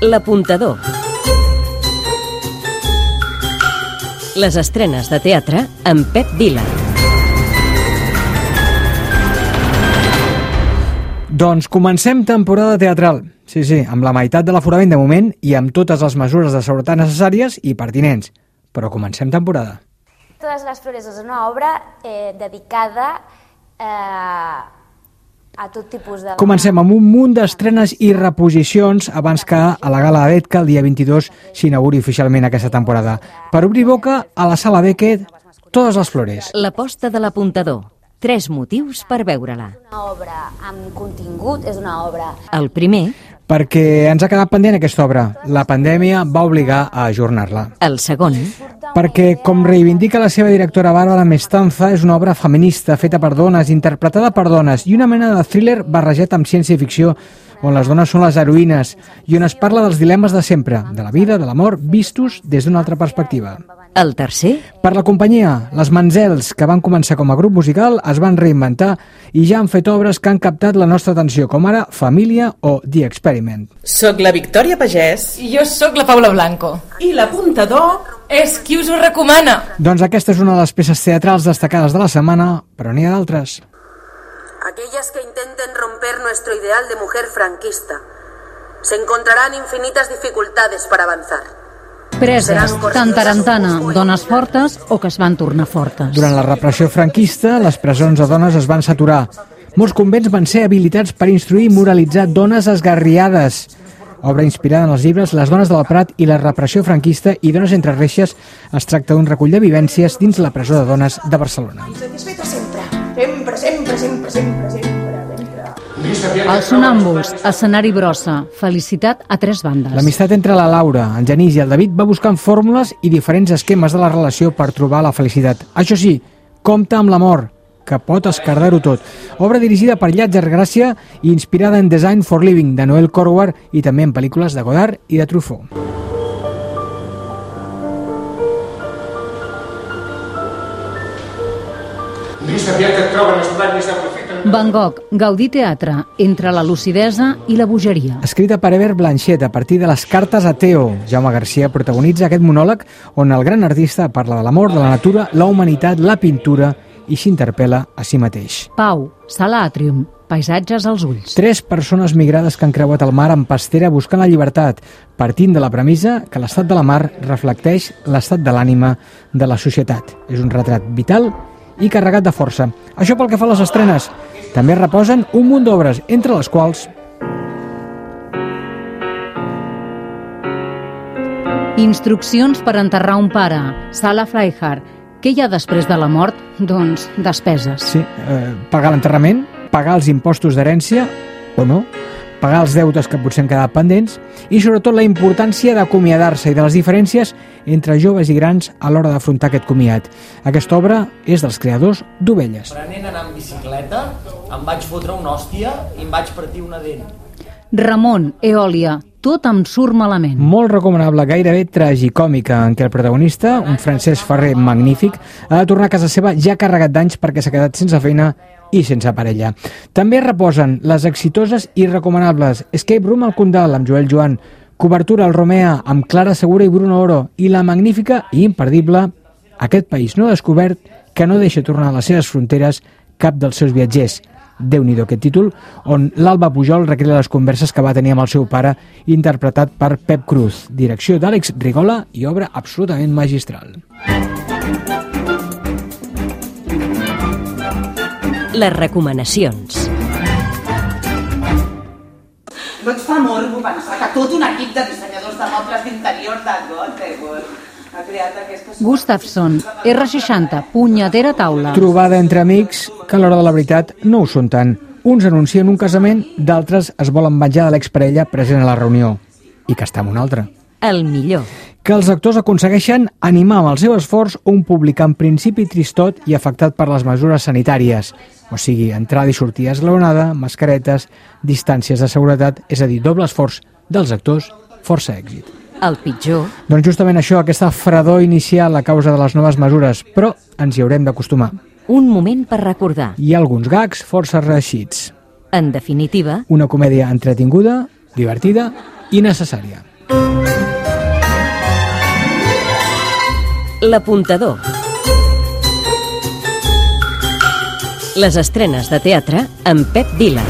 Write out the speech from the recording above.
L'apuntador. Les estrenes de teatre amb Pep Vila. Doncs comencem temporada teatral. Sí, sí, amb la meitat de l'aforament de moment i amb totes les mesures de seguretat necessàries i pertinents. Però comencem temporada. Todas las flores és una obra eh, dedicada eh, a tot tipus de... Comencem amb un munt d'estrenes i reposicions abans que a la gala d'Edca el dia 22 s'inauguri oficialment aquesta temporada. Per obrir boca, a la sala Beckett, totes les flores. L'aposta de l'apuntador. Tres motius per veure-la. Una obra amb contingut, és una obra... El primer, Perquè ens ha quedat pendent aquesta obra. La pandèmia va obligar a ajornar-la. el segon, Perquè, com reivindica la seva directora Bàrbara Mestanza, és una obra feminista feta per dones, interpretada per dones, i una mena de thriller barrejat amb ciència-ficció, on les dones són les heroïnes i on es parla dels dilemes de sempre, de la vida, de l'amor, vistos des d'una altra perspectiva. el tercer, Per la companyia, les Manzels, que van començar com a grup musical, es van reinventar i ja han fet obres que han captat la nostra atenció, com ara Família o The Experiment. Soc la Victòria Pagès I jo sóc la Paula Blanco. i l'apuntador És qui us ho recomana. Doncs aquesta és una de les peces teatrals destacades de la setmana, però n'hi ha d'altres. aquellas que intenten romper nuestro ideal de mujer franquista. Se encontrarán infinitas dificultades para avanzar. Preses, tant tarantana, dones fortes o que es van tornar fortes. Durant la repressió franquista, les presons de dones es van saturar. Molts convents van ser habilitats per instruir i moralitzar dones esgarriades. Obra inspirada en els llibres Les dones del Prat i la repressió franquista i Dones entre reixes es tracta d'un recull de vivències dins la presó de dones de Barcelona. Satisfeta sempre. Sempre, sempre, sempre, sempre, sempre. Els sonàmbuls, escenari brossa, felicitat a tres bandes. L'amistat entre la Laura, en Genís i el David va buscant fórmules i diferents esquemes de la relació per trobar la felicitat. Això sí, compta amb l'amor, que pot escardar-ho tot. Obra dirigida per Llàtzer Gràcia i inspirada en Design for Living, de Noel Corward, i també en pel·lícules de Godard i de Truffaut. Van Gogh, Gaudí Teatre, entre la lucidesa i la bogeria. Escrita per Eber Blanchet a partir de les cartes a Teo, Jaume Garcia protagonitza aquest monòleg on el gran artista parla de l'amor, de la natura, la humanitat, la pintura i s'interpel·la a si mateix. Pau, Sala Atrium, paisatges als ulls. Tres persones migrades que han creuat el mar en pastera buscant la llibertat, partint de la premissa que l'estat de la mar reflecteix l'estat de l'ànima de la societat. És un retrat vital i carregat de força. Això pel que fa a les estrenes. També reposen un munt d'obres, entre les quals Instruccions per enterrar un pare, Sala Freihardt. Què hi ha després de la mort? Doncs despeses. sí, eh, pagar l'enterrament, pagar els impostos d'herència, o no, pagar els deutes que potser han quedat pendents i sobretot la importància d'acomiadar-se i de les diferències entre joves i grans a l'hora d'afrontar aquest comiat. Aquesta obra és dels creadors d'Ovelles. Aprenent a anar amb bicicleta, em vaig fotre una hòstia i em vaig partir una dent. Ramon, Eòlia, tot em surt malament. Molt recomanable, gairebé tragicòmica, en què el protagonista, un Francesc Ferrer magnífic, ha de tornar a casa seva ja carregat d'anys perquè s'ha quedat sense feina i sense parella. També reposen les exitoses i recomanables Escape Room al Condal amb Joel Joan, Cobertura al Romea amb Clara Segura i Bruno Oro i la magnífica i imperdible Aquest país no descobert que no deixa tornar a les seves fronteres cap dels seus viatgers. Déu nhi aquest títol, on l'Alba Pujol recrea les converses que va tenir amb el seu pare, interpretat per Pep Cruz, direcció d'Àlex Rigola i obra absolutament magistral. Les recomanacions. No et fa morbo pensar que tot un equip de dissenyadors de mobles d'interior de Göteborg aquestes... Gustafsson, R60, punyetera taula. Trobada entre amics que a l'hora de la veritat no ho són tant. Uns anuncien un casament, d'altres es volen venjar de l'exparella present a la reunió. I que està amb un altre. El millor. Que els actors aconsegueixen animar amb el seu esforç un públic en principi tristot i afectat per les mesures sanitàries. O sigui, entrada i sortida esglaonada, mascaretes, distàncies de seguretat, és a dir, doble esforç dels actors, força èxit. El pitjor. Doncs justament això, aquesta fredor inicial a causa de les noves mesures, però ens hi haurem d'acostumar. Un moment per recordar. Hi ha alguns gags força reeixits. En definitiva, Una comèdia entretinguda, divertida i necessària. L'apuntador. Les estrenes de teatre amb Pep Vila.